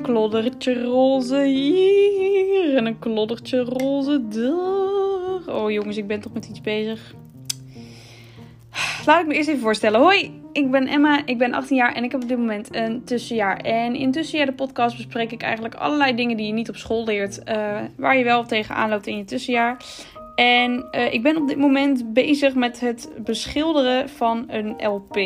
Een kloddertje roze hier en een kloddertje roze daar. Oh jongens, ik ben toch met iets bezig. Laat ik me eerst even voorstellen. Hoi, ik ben Emma, ik ben 18 jaar en ik heb op dit moment een tussenjaar. En in tussenjaar de podcast bespreek ik eigenlijk allerlei dingen die je niet op school leert. eh, waar je wel tegenaan loopt in je tussenjaar. En eh, ik ben op dit moment bezig met het beschilderen van een LP.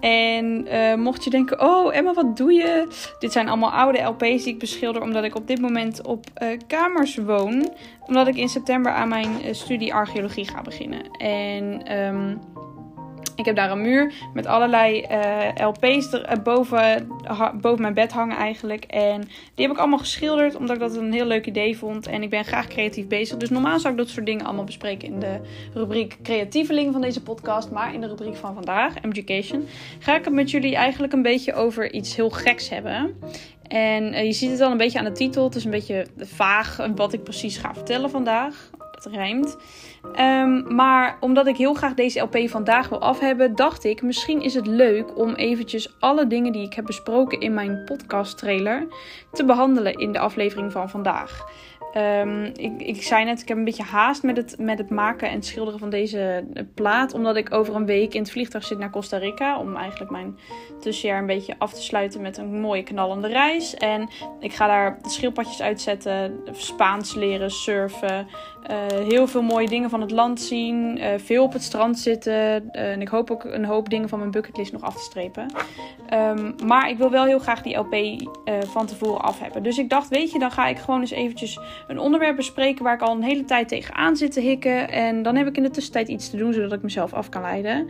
En eh, mocht je denken, oh Emma, wat doe je? Dit zijn allemaal oude LP's die ik beschilder omdat ik op dit moment op eh, kamers woon. Omdat ik in september aan mijn eh, studie archeologie ga beginnen. En ehm, ik heb daar een muur met allerlei eh, LP's er, eh, boven, boven mijn bed hangen eigenlijk. En die heb ik allemaal geschilderd omdat ik dat een heel leuk idee vond. En ik ben graag creatief bezig. Dus normaal zou ik dat soort dingen allemaal bespreken in de rubriek creatieveling van deze podcast. Maar in de rubriek van vandaag, Education, ga ik het met jullie eigenlijk een beetje over iets heel geks hebben. En eh, je ziet het al een beetje aan de titel. Het is een beetje vaag wat ik precies ga vertellen vandaag. Dat rijmt. Ehm, maar omdat ik heel graag deze LP vandaag wil af hebben, dacht ik misschien is het leuk om eventjes alle dingen die ik heb besproken in mijn podcast trailer te behandelen in de aflevering van vandaag. Ehm, ik, ik zei net, ik heb een beetje haast met het, met het maken en schilderen van deze eh, plaat. Omdat ik over een week in het vliegtuig zit naar Costa Rica. Om eigenlijk mijn tussenjaar een beetje af te sluiten met een mooie knallende reis. En ik ga daar schildpadjes uitzetten, Spaans leren, surfen. eh, heel veel mooie dingen van het land zien. eh, veel op het strand zitten. eh, en ik hoop ook een hoop dingen van mijn bucketlist nog af te strepen. Ehm, maar ik wil wel heel graag die LP eh, van tevoren af hebben. Dus ik dacht, weet je, dan ga ik gewoon eens eventjes een onderwerp bespreken waar ik al een hele tijd tegenaan zit te hikken. En dan heb ik in de tussentijd iets te doen, zodat ik mezelf af kan leiden.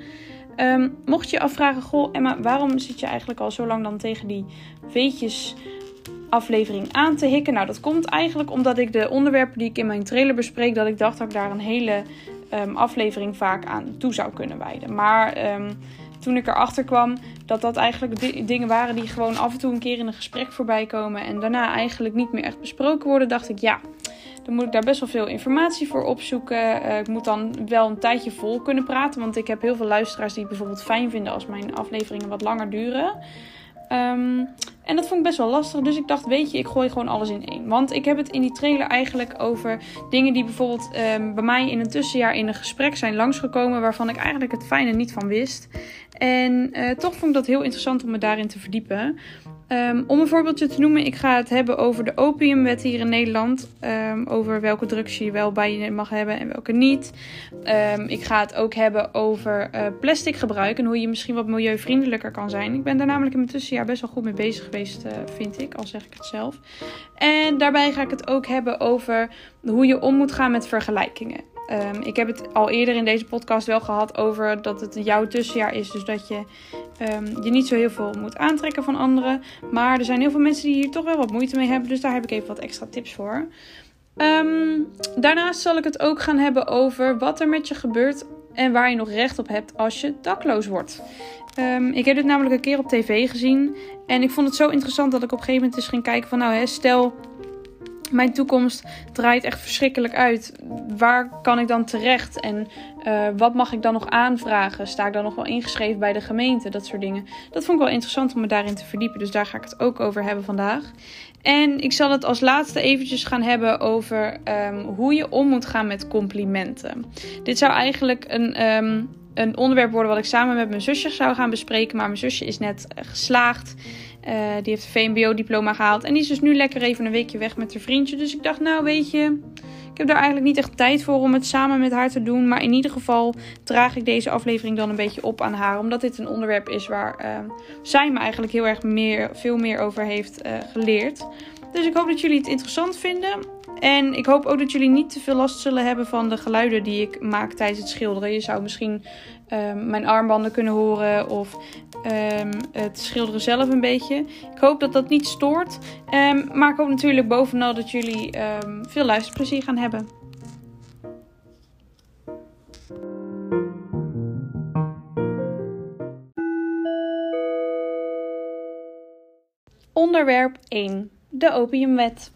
Ehm, mocht je je afvragen, goh Emma, waarom zit je eigenlijk al zo lang dan tegen die weetjes aflevering aan te hikken? Nou, dat komt eigenlijk omdat ik de onderwerpen die ik in mijn trailer bespreek, dat ik dacht dat ik daar een hele ehm, aflevering vaak aan toe zou kunnen wijden. Maar ehm, toen ik erachter kwam dat dat eigenlijk di- dingen waren die gewoon af en toe een keer in een gesprek voorbij komen en daarna eigenlijk niet meer echt besproken worden, dacht ik ja. Dan moet ik daar best wel veel informatie voor opzoeken. Eh, ik moet dan wel een tijdje vol kunnen praten. Want ik heb heel veel luisteraars die het bijvoorbeeld fijn vinden als mijn afleveringen wat langer duren. Ehm, en dat vond ik best wel lastig. Dus ik dacht, weet je, ik gooi gewoon alles in één. Want ik heb het in die trailer eigenlijk over dingen die bijvoorbeeld ehm, bij mij in een tussenjaar in een gesprek zijn langsgekomen. Waarvan ik eigenlijk het fijne niet van wist. En eh, toch vond ik dat heel interessant om me daarin te verdiepen. Ehm, om een voorbeeldje te noemen, ik ga het hebben over de opiumwet hier in Nederland. Ehm, over welke drugs je wel bij je mag hebben en welke niet. Ehm, ik ga het ook hebben over eh, plastic gebruik en hoe je misschien wat milieuvriendelijker kan zijn. Ik ben daar namelijk in mijn tussenjaar best wel goed mee bezig geweest, eh, vind ik, al zeg ik het zelf. En daarbij ga ik het ook hebben over hoe je om moet gaan met vergelijkingen. Ehm, ik heb het al eerder in deze podcast wel gehad over dat het jouw tussenjaar is. Dus dat je ehm, je niet zo heel veel moet aantrekken van anderen. Maar er zijn heel veel mensen die hier toch wel wat moeite mee hebben. Dus daar heb ik even wat extra tips voor. Ehm, daarnaast zal ik het ook gaan hebben over wat er met je gebeurt en waar je nog recht op hebt als je dakloos wordt. Ik heb dit namelijk een keer op tv gezien. En ik vond het zo interessant dat ik op een gegeven moment eens ging kijken van nou hè, stel mijn toekomst draait echt verschrikkelijk uit. Waar kan ik dan terecht? En uh, wat mag ik dan nog aanvragen? Sta ik dan nog wel ingeschreven bij de gemeente? Dat soort dingen. Dat vond ik wel interessant om me daarin te verdiepen. Dus daar ga ik het ook over hebben vandaag. En ik zal het als laatste eventjes gaan hebben over um, hoe je om moet gaan met complimenten. Dit zou eigenlijk een, um, een onderwerp worden wat ik samen met mijn zusje zou gaan bespreken. Maar mijn zusje is net uh, geslaagd. Uh, die heeft een VMBO-diploma gehaald. En die is dus nu lekker even een weekje weg met haar vriendje. Dus ik dacht, nou weet je, ik heb daar eigenlijk niet echt tijd voor om het samen met haar te doen. Maar in ieder geval draag ik deze aflevering dan een beetje op aan haar. Omdat dit een onderwerp is waar uh, zij me eigenlijk heel erg meer, veel meer over heeft uh, geleerd. Dus ik hoop dat jullie het interessant vinden. En ik hoop ook dat jullie niet te veel last zullen hebben van de geluiden die ik maak tijdens het schilderen. Je zou misschien um, mijn armbanden kunnen horen of um, het schilderen zelf een beetje. Ik hoop dat dat niet stoort. Um, maar ik hoop natuurlijk bovenal dat jullie veel luisterplezier gaan hebben. Onderwerp 1. De opiumwet.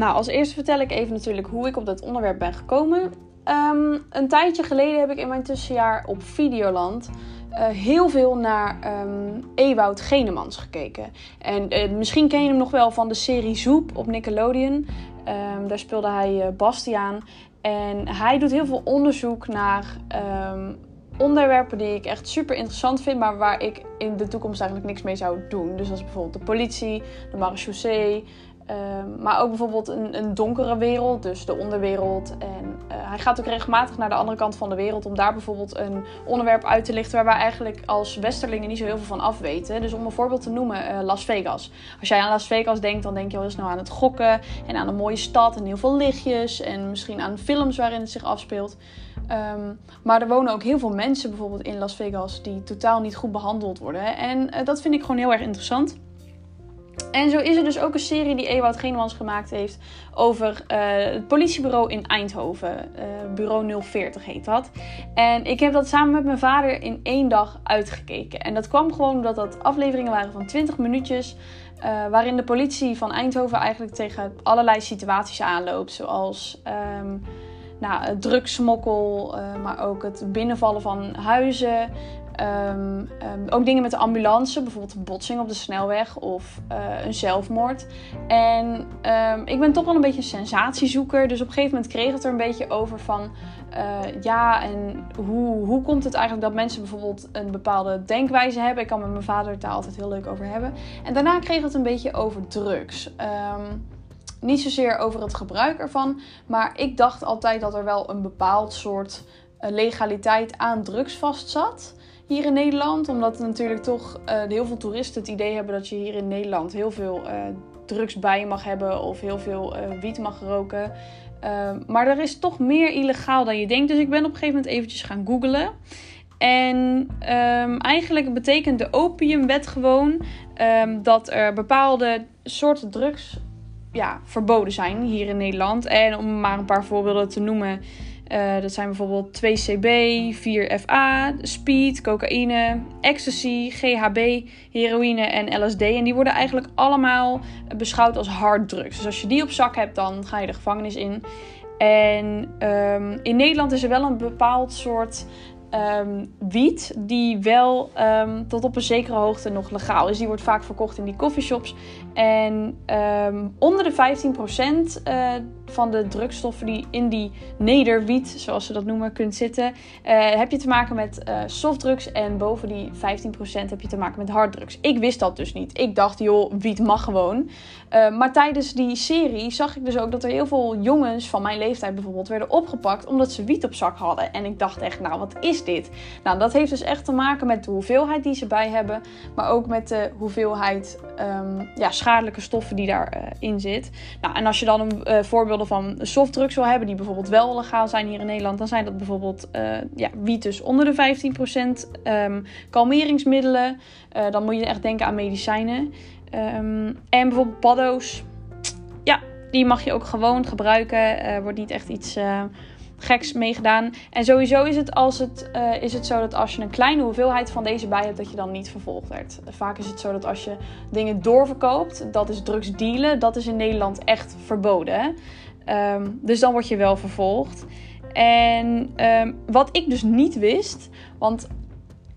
Nou, als eerste vertel ik even natuurlijk hoe ik op dat onderwerp ben gekomen. Ehm, een tijdje geleden heb ik in mijn tussenjaar op Videoland uh, heel veel naar um, Ewout Genemans gekeken. En uh, misschien ken je hem nog wel van de serie Zoep op Nickelodeon. Um, daar speelde hij uh, Bastiaan. En hij doet heel veel onderzoek naar onderwerpen die ik echt super interessant vind, maar waar ik in de toekomst eigenlijk niks mee zou doen. Dus als bijvoorbeeld de politie, de marechaussee, Ehm, maar ook bijvoorbeeld een, een, donkere wereld, dus de onderwereld. En uh, hij gaat ook regelmatig naar de andere kant van de wereld om daar bijvoorbeeld een onderwerp uit te lichten waar wij eigenlijk als Westerlingen niet zo heel veel van afweten. Dus om een voorbeeld te noemen, uh, Las Vegas. Als jij aan Las Vegas denkt, dan denk je al heel snel aan het gokken en aan een mooie stad en heel veel lichtjes en misschien aan films waarin het zich afspeelt. Um, maar er wonen ook heel veel mensen bijvoorbeeld in Las Vegas die totaal niet goed behandeld worden. En uh, dat vind ik gewoon heel erg interessant. En zo is er dus ook een serie die Ewout Genemans gemaakt heeft over uh, het politiebureau in Eindhoven. Uh, bureau 040 heet dat. En ik heb dat samen met mijn vader in één dag uitgekeken. En dat kwam gewoon omdat dat afleveringen waren van 20 minuutjes. Uh, waarin de politie van Eindhoven eigenlijk tegen allerlei situaties aanloopt. Zoals um, nou, drugsmokkel, maar ook het binnenvallen van huizen. Um, um, ook dingen met de ambulance, bijvoorbeeld een botsing op de snelweg of uh, een zelfmoord. En um, ik ben toch wel een beetje een sensatiezoeker. Dus op een gegeven moment kreeg het er een beetje over van... Uh, ja, en hoe, hoe komt het eigenlijk dat mensen bijvoorbeeld een bepaalde denkwijze hebben? Ik kan met mijn vader het daar altijd heel leuk over hebben. En daarna kreeg het een beetje over drugs. niet zozeer over het gebruik ervan, maar ik dacht altijd dat er wel een bepaald soort uh, legaliteit aan drugs vast zat hier in Nederland. Omdat natuurlijk toch uh, heel veel toeristen het idee hebben dat je hier in Nederland heel veel uh, drugs bij mag hebben of heel veel uh, wiet mag roken. Ehm, maar er is toch meer illegaal dan je denkt. Dus ik ben op een gegeven moment eventjes gaan googlen. En um, eigenlijk betekent de opiumwet gewoon um, dat er bepaalde soorten drugs ja, verboden zijn hier in Nederland. En om maar een paar voorbeelden te noemen. Uh, dat zijn bijvoorbeeld 2CB, 4FA, speed, cocaïne, ecstasy, GHB, heroïne en LSD. En die worden eigenlijk allemaal beschouwd als harddrugs. Dus als je die op zak hebt, dan ga je de gevangenis in. En um, in Nederland is er wel een bepaald soort um, wiet die wel um, tot op een zekere hoogte nog legaal is. Die wordt vaak verkocht in die coffeeshops. En onder de 15% uh, van de drugstoffen die in die nederwiet, zoals ze dat noemen, kunt zitten, uh, heb je te maken met uh, softdrugs. En boven die 15% heb je te maken met harddrugs. Ik wist dat dus niet. Ik dacht, joh, wiet mag gewoon. maar tijdens die serie zag ik dus ook dat er heel veel jongens van mijn leeftijd bijvoorbeeld werden opgepakt omdat ze wiet op zak hadden. En ik dacht echt, nou, wat is dit? Nou, dat heeft dus echt te maken met de hoeveelheid die ze bij hebben, maar ook met de hoeveelheid um, ja, schadelijke stoffen die daarin zit. Nou, en als je dan een uh, van softdrugs wil hebben, die bijvoorbeeld wel legaal zijn hier in Nederland, dan zijn dat bijvoorbeeld uh, ja, wiet dus onder de 15%, um, kalmeringsmiddelen, dan moet je echt denken aan medicijnen. Um, en bijvoorbeeld paddo's, ja, die mag je ook gewoon gebruiken. wordt niet echt iets geks meegedaan. En sowieso is het, als het, is het zo dat als je een kleine hoeveelheid van deze bij hebt, dat je dan niet vervolgd werd. Vaak is het zo dat als je dingen doorverkoopt, dat is drugs dealen, dat is in Nederland echt verboden. Um, dus dan word je wel vervolgd. En um, wat ik dus niet wist, want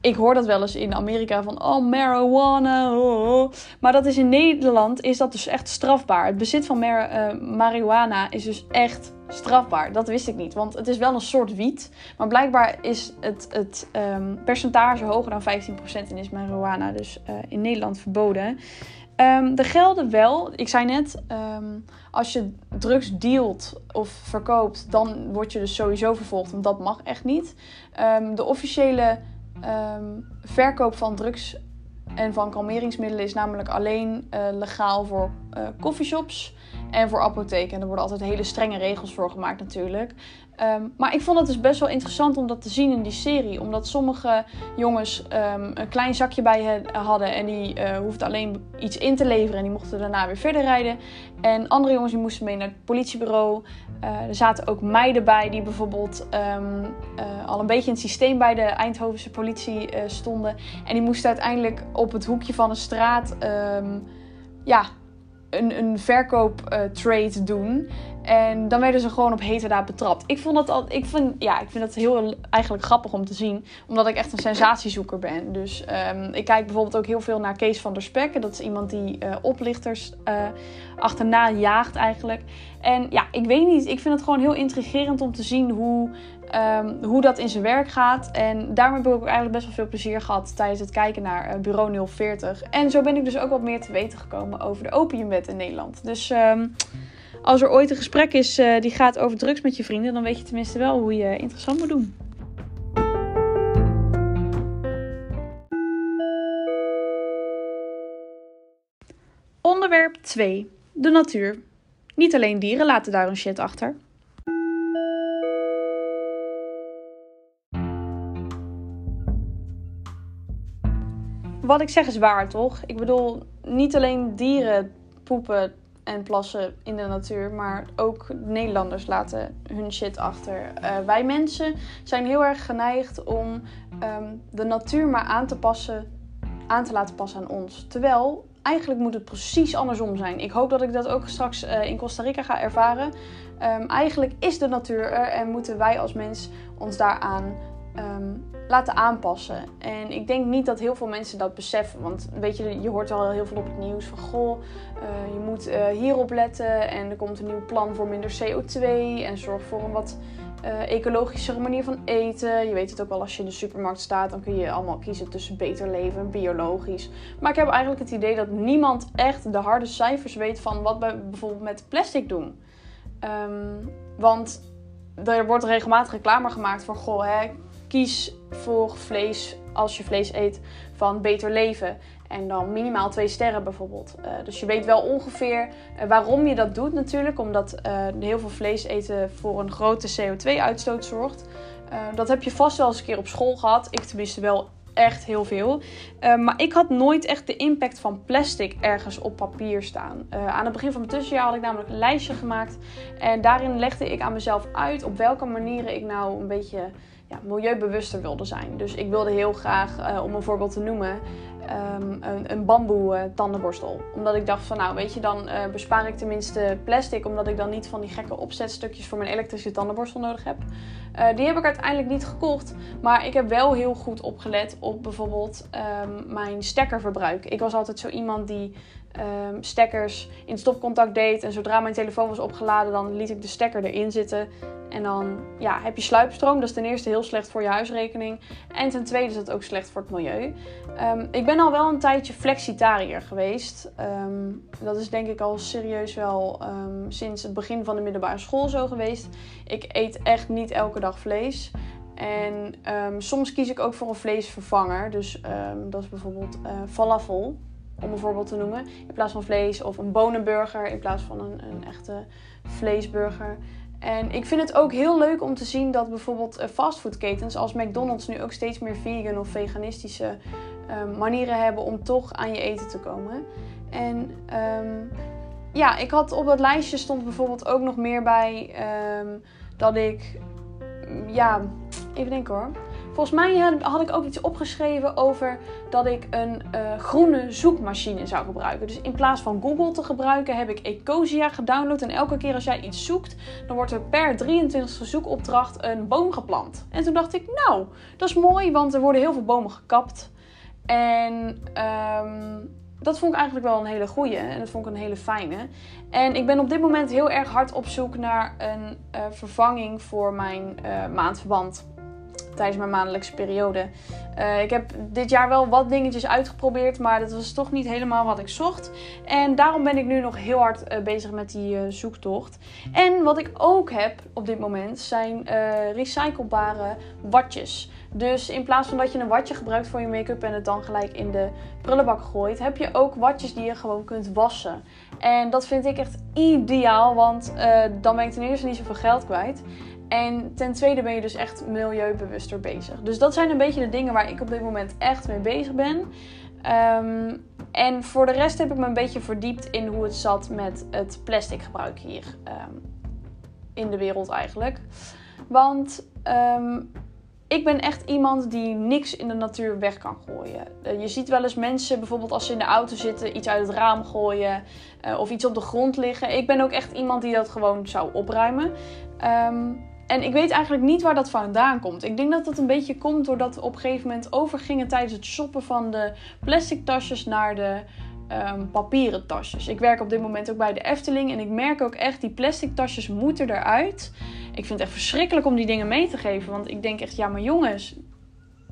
ik hoor dat wel eens in Amerika van oh marijuana. Oh, oh. Maar dat is in Nederland is dat dus echt strafbaar. Het bezit van mar uh, marihuana is dus echt strafbaar. Dat wist ik niet, want het is wel een soort wiet. Maar blijkbaar is het, het um, percentage hoger dan 15% en is marihuana dus uh, in Nederland verboden. Um, er gelden wel, ik zei net, um, als je drugs dealt of verkoopt, dan word je dus sowieso vervolgd, want dat mag echt niet. de officiële verkoop van drugs en van kalmeringsmiddelen is namelijk alleen uh, legaal voor uh, coffeeshops en voor apotheken. En er worden altijd hele strenge regels voor gemaakt natuurlijk. Um, maar ik vond het dus best wel interessant om dat te zien in die serie. Omdat sommige jongens um, een klein zakje bij hadden en die uh, hoefden alleen iets in te leveren en die mochten daarna weer verder rijden. En andere jongens die moesten mee naar het politiebureau. Uh, er zaten ook meiden bij die bijvoorbeeld um, uh, al een beetje in het systeem bij de Eindhovense politie stonden. En die moesten uiteindelijk op het hoekje van een straat ja, een, een verkooptrade doen. En dan werden ze gewoon op heterdaad betrapt. Ik vond dat al, ik vind, ja, ik vind dat heel eigenlijk grappig om te zien. Omdat ik echt een sensatiezoeker ben. Dus um, ik kijk bijvoorbeeld ook heel veel naar Kees van der Spek. Dat is iemand die uh, oplichters uh, achterna jaagt eigenlijk. En ja, ik weet niet. Ik vind het gewoon heel intrigerend om te zien hoe, um, hoe dat in zijn werk gaat. En daarom heb ik ook eigenlijk best wel veel plezier gehad tijdens het kijken naar uh, Bureau 040. En zo ben ik dus ook wat meer te weten gekomen over de opiumwet in Nederland. Dus... Um, als er ooit een gesprek is uh, die gaat over drugs met je vrienden, dan weet je tenminste wel hoe je interessant moet doen. Onderwerp 2. De natuur. Niet alleen dieren laten daar een shit achter. Wat ik zeg is waar, toch? Ik bedoel, niet alleen dieren poepen en plassen in de natuur. Maar ook Nederlanders laten hun shit achter. Uh, wij mensen zijn heel erg geneigd om um, de natuur maar aan te passen, aan te laten passen aan ons. Terwijl eigenlijk moet het precies andersom zijn. Ik hoop dat ik dat ook straks uh, in Costa Rica ga ervaren. Um, eigenlijk is de natuur er en moeten wij als mens ons daaraan um, laten aanpassen. En ik denk niet dat heel veel mensen dat beseffen. Want weet je, je hoort al heel veel op het nieuws van goh, uh, je moet uh, hierop letten en er komt een nieuw plan voor minder CO2 en zorg voor een wat uh, ecologischere manier van eten. Je weet het ook wel als je in de supermarkt staat, dan kun je allemaal kiezen tussen beter leven en biologisch. Maar ik heb eigenlijk het idee dat niemand echt de harde cijfers weet van wat we bijvoorbeeld met plastic doen. Um, want er wordt regelmatig reclame gemaakt van goh, hè, kies voor vlees als je vlees eet van beter leven. En dan minimaal twee sterren bijvoorbeeld. Uh, dus je weet wel ongeveer uh, waarom je dat doet natuurlijk. Omdat uh, heel veel vlees eten voor een grote CO2-uitstoot zorgt. dat heb je vast wel eens een keer op school gehad. Ik tenminste wel echt heel veel. maar ik had nooit echt de impact van plastic ergens op papier staan. aan het begin van mijn tussenjaar had ik namelijk een lijstje gemaakt. En daarin legde ik aan mezelf uit op welke manieren ik nou een beetje ja, milieubewuster wilde zijn. Dus ik wilde heel graag, uh, om een voorbeeld te noemen, um, een, een bamboe uh, tandenborstel. Omdat ik dacht van nou weet je, dan uh, bespaar ik tenminste plastic. Omdat ik dan niet van die gekke opzetstukjes voor mijn elektrische tandenborstel nodig heb. die heb ik uiteindelijk niet gekocht. Maar ik heb wel heel goed opgelet op bijvoorbeeld um, mijn stekkerverbruik. Ik was altijd zo iemand die um, stekkers in stopcontact deed. En zodra mijn telefoon was opgeladen, dan liet ik de stekker erin zitten. En dan ja, heb je sluipstroom. Dat is ten eerste heel slecht voor je huisrekening. En ten tweede is het ook slecht voor het milieu. Um, ik ben al wel een tijdje flexitariër geweest. Um, dat is denk ik al serieus wel sinds het begin van de middelbare school zo geweest. Ik eet echt niet elke dag vlees. En soms kies ik ook voor een vleesvervanger. Dus dat is bijvoorbeeld uh, falafel om een voorbeeld te noemen. In plaats van vlees of een bonenburger in plaats van een, een echte vleesburger. En ik vind het ook heel leuk om te zien dat bijvoorbeeld eh, fastfoodketens als McDonald's nu ook steeds meer vegan of veganistische um, manieren hebben om toch aan je eten te komen. En um, ja, ik had op dat lijstje stond bijvoorbeeld ook nog meer bij um, dat ik, ja, even denken hoor. Volgens mij had ik ook iets opgeschreven over dat ik een uh, groene zoekmachine zou gebruiken. Dus in plaats van Google te gebruiken heb ik Ecosia gedownload. En elke keer als jij iets zoekt, dan wordt er per 23e zoekopdracht een boom geplant. En toen dacht ik, nou, dat is mooi, want er worden heel veel bomen gekapt. En um, dat vond ik eigenlijk wel een hele goeie. En dat vond ik een hele fijne. En ik ben op dit moment heel erg hard op zoek naar een uh, vervanging voor mijn uh, maandverband tijdens mijn maandelijkse periode. Uh, ik heb dit jaar wel wat dingetjes uitgeprobeerd, maar dat was toch niet helemaal wat ik zocht. En daarom ben ik nu nog heel hard uh, bezig met die uh, zoektocht. En wat ik ook heb op dit moment zijn recyclebare watjes. Dus in plaats van dat je een watje gebruikt voor je make-up en het dan gelijk in de prullenbak gooit, heb je ook watjes die je gewoon kunt wassen. En dat vind ik echt ideaal, want dan ben ik ten eerste niet zoveel geld kwijt. En ten tweede ben je dus echt milieubewuster bezig. Dus dat zijn een beetje de dingen waar ik op dit moment echt mee bezig ben. Um, en voor de rest heb ik me een beetje verdiept in hoe het zat met het plastic gebruik hier um, in de wereld eigenlijk. Want um, ik ben echt iemand die niks in de natuur weg kan gooien. Eh, je ziet wel eens mensen, bijvoorbeeld als ze in de auto zitten, iets uit het raam gooien uh, of iets op de grond liggen. Ik ben ook echt iemand die dat gewoon zou opruimen. Um, en ik weet eigenlijk niet waar dat vandaan komt. Ik denk dat dat een beetje komt doordat we op een gegeven moment overgingen tijdens het shoppen van de plastic tasjes naar de um, papieren tasjes. Ik werk op dit moment ook bij de Efteling en ik merk ook echt die plastic tasjes moeten eruit. Ik vind het echt verschrikkelijk om die dingen mee te geven, want ik denk echt ja, maar jongens,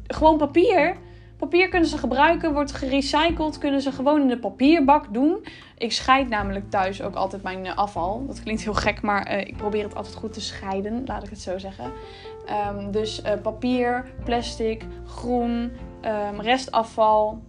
gewoon papier. Papier kunnen ze gebruiken, wordt gerecycled, kunnen ze gewoon in de papierbak doen. Ik scheid namelijk thuis ook altijd mijn eh, afval. Dat klinkt heel gek, maar uh, ik probeer het altijd goed te scheiden, laat ik het zo zeggen. Um, dus uh, papier, plastic, groen, um, restafval,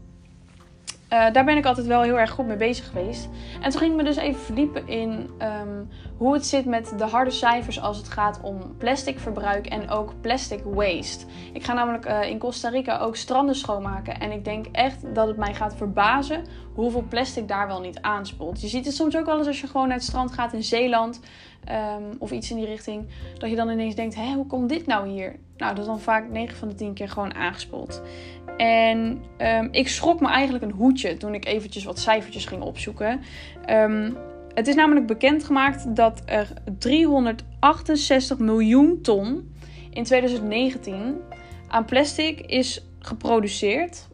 daar ben ik altijd wel heel erg goed mee bezig geweest. En toen ging ik me dus even verdiepen in um, hoe het zit met de harde cijfers als het gaat om plasticverbruik en ook plastic waste. Ik ga namelijk uh, in Costa Rica ook stranden schoonmaken. En ik denk echt dat het mij gaat verbazen hoeveel plastic daar wel niet aanspoelt. Je ziet het soms ook wel eens als je gewoon naar het strand gaat in Zeeland. Um, of iets in die richting. Dat je dan ineens denkt, hé, hoe komt dit nou hier? Nou, dat is dan vaak 9 van de 10 keer gewoon aangespoeld. En um, ik schrok me eigenlijk een hoedje toen ik eventjes wat cijfertjes ging opzoeken. Um, het is namelijk bekendgemaakt dat er 368 miljoen ton in 2019 aan plastic is geproduceerd.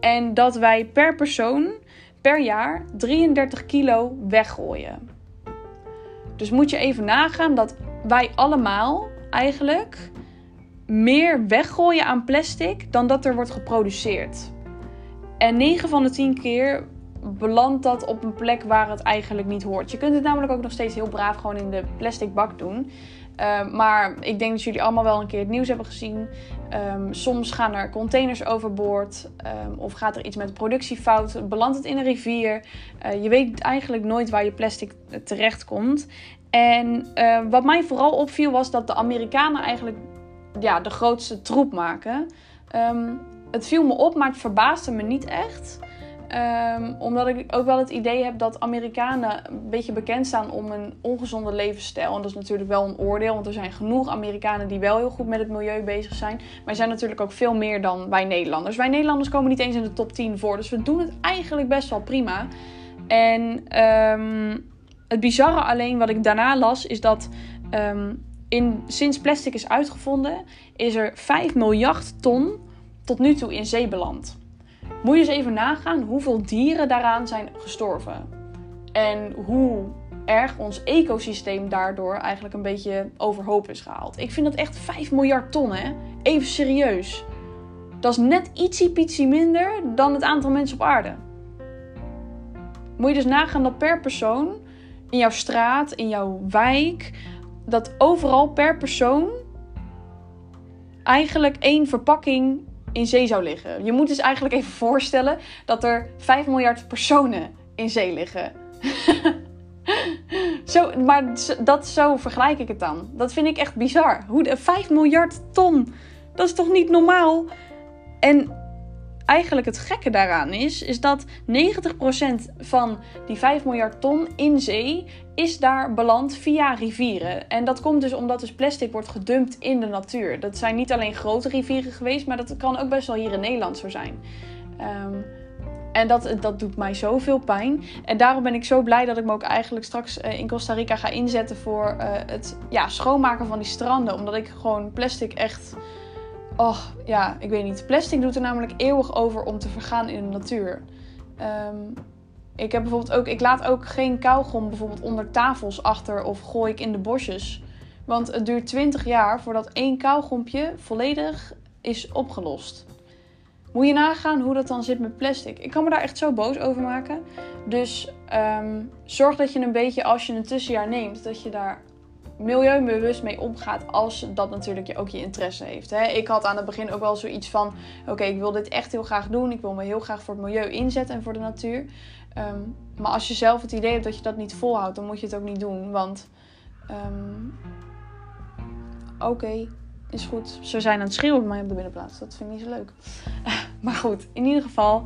En dat wij per persoon per jaar 33 kilo weggooien. Dus moet je even nagaan dat wij allemaal eigenlijk meer weggooien aan plastic dan dat er wordt geproduceerd. En 9 van de 10 keer belandt dat op een plek waar het eigenlijk niet hoort. Je kunt het namelijk ook nog steeds heel braaf gewoon in de plastic bak doen. Uh, maar ik denk dat jullie allemaal wel een keer het nieuws hebben gezien. Um, soms gaan er containers overboord. Um, of gaat er iets met de productie fout. Belandt het in een rivier. Uh, je weet eigenlijk nooit waar je plastic terecht komt. En wat mij vooral opviel was dat de Amerikanen eigenlijk ja, de grootste troep maken. Het viel me op, maar het verbaasde me niet echt. Um, omdat ik ook wel het idee heb dat Amerikanen een beetje bekend staan om een ongezonde levensstijl. En dat is natuurlijk wel een oordeel, want er zijn genoeg Amerikanen die wel heel goed met het milieu bezig zijn. Maar er zijn natuurlijk ook veel meer dan wij Nederlanders. Wij Nederlanders komen niet eens in de top 10 voor, dus we doen het eigenlijk best wel prima. En um, het bizarre alleen wat ik daarna las, is dat um, in, sinds plastic is uitgevonden, is er 5 miljard ton tot nu toe in zee beland. Moet je eens even nagaan hoeveel dieren daaraan zijn gestorven. En hoe erg ons ecosysteem daardoor eigenlijk een beetje overhoop is gehaald. Ik vind dat echt 5 miljard ton, hè? Even serieus. Dat is net ietsie minder dan het aantal mensen op aarde. Moet je dus nagaan dat per persoon in jouw straat, in jouw wijk, dat overal per persoon eigenlijk één verpakking in zee zou liggen. Je moet dus eigenlijk even voorstellen dat er 5 miljard personen in zee liggen. zo, maar dat, zo vergelijk ik het dan. Dat vind ik echt bizar. Hoe, 5 miljard ton, dat is toch niet normaal? En eigenlijk het gekke daaraan is, is dat 90% van die 5 miljard ton in zee is daar beland via rivieren. En dat komt dus omdat dus plastic wordt gedumpt in de natuur. Dat zijn niet alleen grote rivieren geweest, maar dat kan ook best wel hier in Nederland zo zijn. Um, en dat, dat doet mij zoveel pijn. En daarom ben ik zo blij dat ik me ook eigenlijk straks uh, in Costa Rica ga inzetten voor uh, het ja, schoonmaken van die stranden. Omdat ik gewoon plastic echt Oh ja, ik weet niet. Plastic doet er namelijk eeuwig over om te vergaan in de natuur. Um, ik heb bijvoorbeeld ook, ik laat ook geen kauwgom bijvoorbeeld onder tafels achter of gooi ik in de bosjes. Want het duurt 20 jaar voordat één kauwgompje volledig is opgelost. Moet je nagaan hoe dat dan zit met plastic. Ik kan me daar echt zo boos over maken. Dus um, zorg dat je een beetje, als je een tussenjaar neemt, dat je daar milieubewust mee omgaat als dat natuurlijk ook je interesse heeft. Hè. Ik had aan het begin ook wel zoiets van: oké, ik wil dit echt heel graag doen. Ik wil me heel graag voor het milieu inzetten en voor de natuur. Um, maar als je zelf het idee hebt dat je dat niet volhoudt, dan moet je het ook niet doen. Want um, oké, is goed. Ze zijn aan het schreeuwen bij mij op de binnenplaats. Dat vind ik niet zo leuk. maar goed, in ieder geval.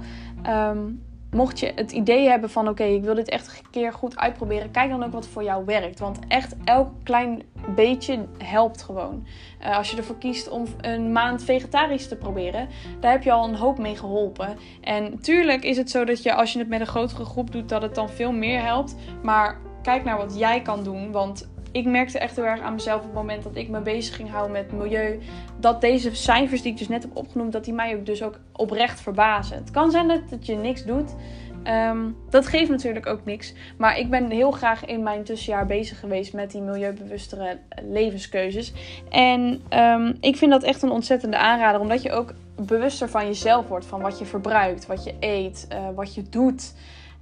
Um, mocht je het idee hebben van oké, ik wil dit echt een keer goed uitproberen, kijk dan ook wat voor jou werkt. Want echt elk klein beetje helpt gewoon. Uh, als je ervoor kiest om een maand vegetarisch te proberen, daar heb je al een hoop mee geholpen. En tuurlijk is het zo dat je als je het met een grotere groep doet, dat het dan veel meer helpt. Maar kijk naar wat jij kan doen. Want ik merkte echt heel erg aan mezelf op het moment dat ik me bezig ging houden met milieu. Dat deze cijfers die ik dus net heb opgenoemd, dat die mij ook dus ook oprecht verbazen. Het kan zijn dat je niks doet. Ehm, dat geeft natuurlijk ook niks. Maar ik ben heel graag in mijn tussenjaar bezig geweest met die milieubewustere levenskeuzes. En ehm, ik vind dat echt een ontzettende aanrader. Omdat je ook bewuster van jezelf wordt. Van wat je verbruikt, wat je eet, uh, wat je doet.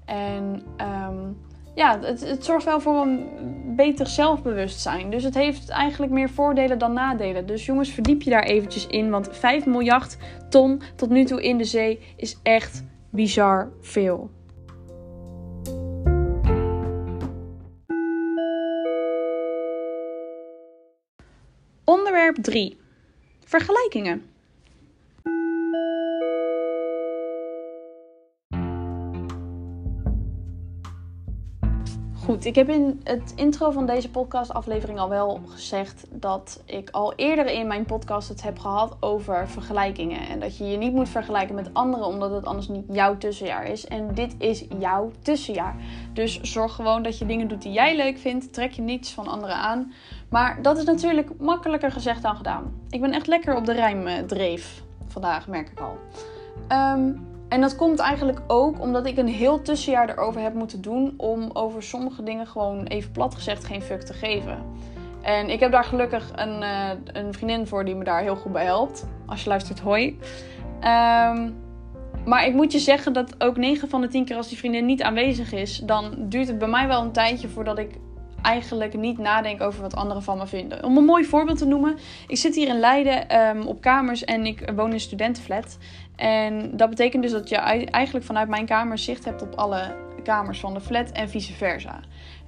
En um, ja, het, het, zorgt wel voor een beter zelfbewustzijn. Dus het heeft eigenlijk meer voordelen dan nadelen. Dus jongens, verdiep je daar eventjes in. Want 5 miljard ton tot nu toe in de zee is echt bizar veel. Onderwerp 3. Vergelijkingen. Goed, ik heb in het intro van deze podcastaflevering al wel gezegd dat ik al eerder in mijn podcast het heb gehad over vergelijkingen. En dat je je niet moet vergelijken met anderen, omdat het anders niet jouw tussenjaar is. En dit is jouw tussenjaar. Dus zorg gewoon dat je dingen doet die jij leuk vindt. Trek je niets van anderen aan. Maar dat is natuurlijk makkelijker gezegd dan gedaan. Ik ben echt lekker op de rijmdreef vandaag, merk ik al. Um, en dat komt eigenlijk ook omdat ik een heel tussenjaar erover heb moeten doen om over sommige dingen gewoon even plat gezegd geen fuck te geven. En ik heb daar gelukkig een, uh, een vriendin voor die me daar heel goed bij helpt. Als je luistert, hoi. Um, maar ik moet je zeggen dat ook 9 van de 10 keer als die vriendin niet aanwezig is, dan duurt het bij mij wel een tijdje voordat ik eigenlijk niet nadenk over wat anderen van me vinden. Om een mooi voorbeeld te noemen, ik zit hier in Leiden um, op kamers en ik woon in een studentenflat. En dat betekent dus dat je eigenlijk vanuit mijn kamer zicht hebt op alle kamers van de flat en vice versa.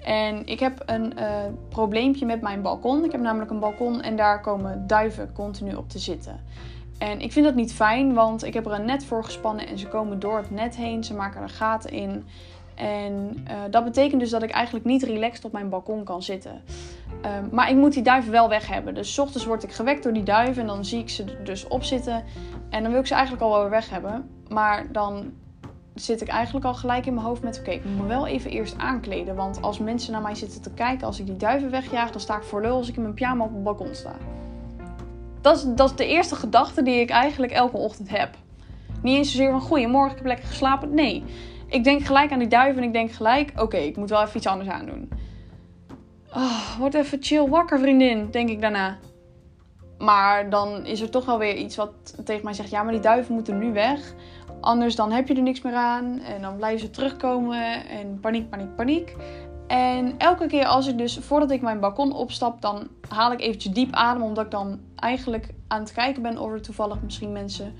En ik heb een uh, probleempje met mijn balkon. Ik heb namelijk een balkon en daar komen duiven continu op te zitten. En ik vind dat niet fijn, want ik heb er een net voor gespannen en ze komen door het net heen. Ze maken er gaten in. En uh, dat betekent dus dat ik eigenlijk niet relaxed op mijn balkon kan zitten. Um, maar ik moet die duiven wel weg hebben. Dus s ochtends word ik gewekt door die duiven en dan zie ik ze dus op zitten. En dan wil ik ze eigenlijk al wel weg hebben. Maar dan zit ik eigenlijk al gelijk in mijn hoofd met: oké, ik moet me wel even eerst aankleden. Want als mensen naar mij zitten te kijken als ik die duiven wegjaag, dan sta ik voor lul als ik in mijn pyjama op het balkon sta. Dat is, dat is de eerste gedachte die ik eigenlijk elke ochtend heb. Niet eens zozeer van: goeiemorgen, ik heb lekker geslapen. Nee ik denk gelijk aan die duiven en ik denk gelijk, oké, ik moet wel even iets anders aandoen. Oh, word even chill wakker, vriendin, denk ik daarna. Maar dan is er toch wel weer iets wat tegen mij zegt: ja, maar die duiven moeten nu weg. Anders dan heb je er niks meer aan. En dan blijven ze terugkomen. En paniek, paniek, paniek. En elke keer als ik dus, voordat ik mijn balkon opstap, dan haal ik eventjes diep adem. Omdat ik dan eigenlijk aan het kijken ben of er toevallig misschien mensen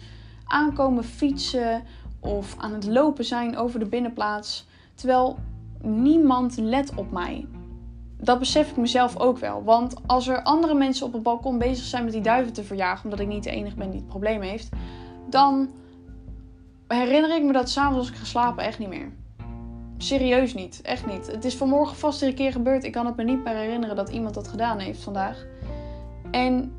aankomen fietsen of aan het lopen zijn over de binnenplaats. Terwijl niemand let op mij. Dat besef ik mezelf ook wel. Want als er andere mensen op het balkon bezig zijn met die duiven te verjagen, omdat ik niet de enige ben die het probleem heeft, dan herinner ik me dat s'avonds als ik geslapen echt niet meer. Serieus niet, echt niet. Het is vanmorgen vast een keer gebeurd. Ik kan het me niet meer herinneren dat iemand dat gedaan heeft vandaag. En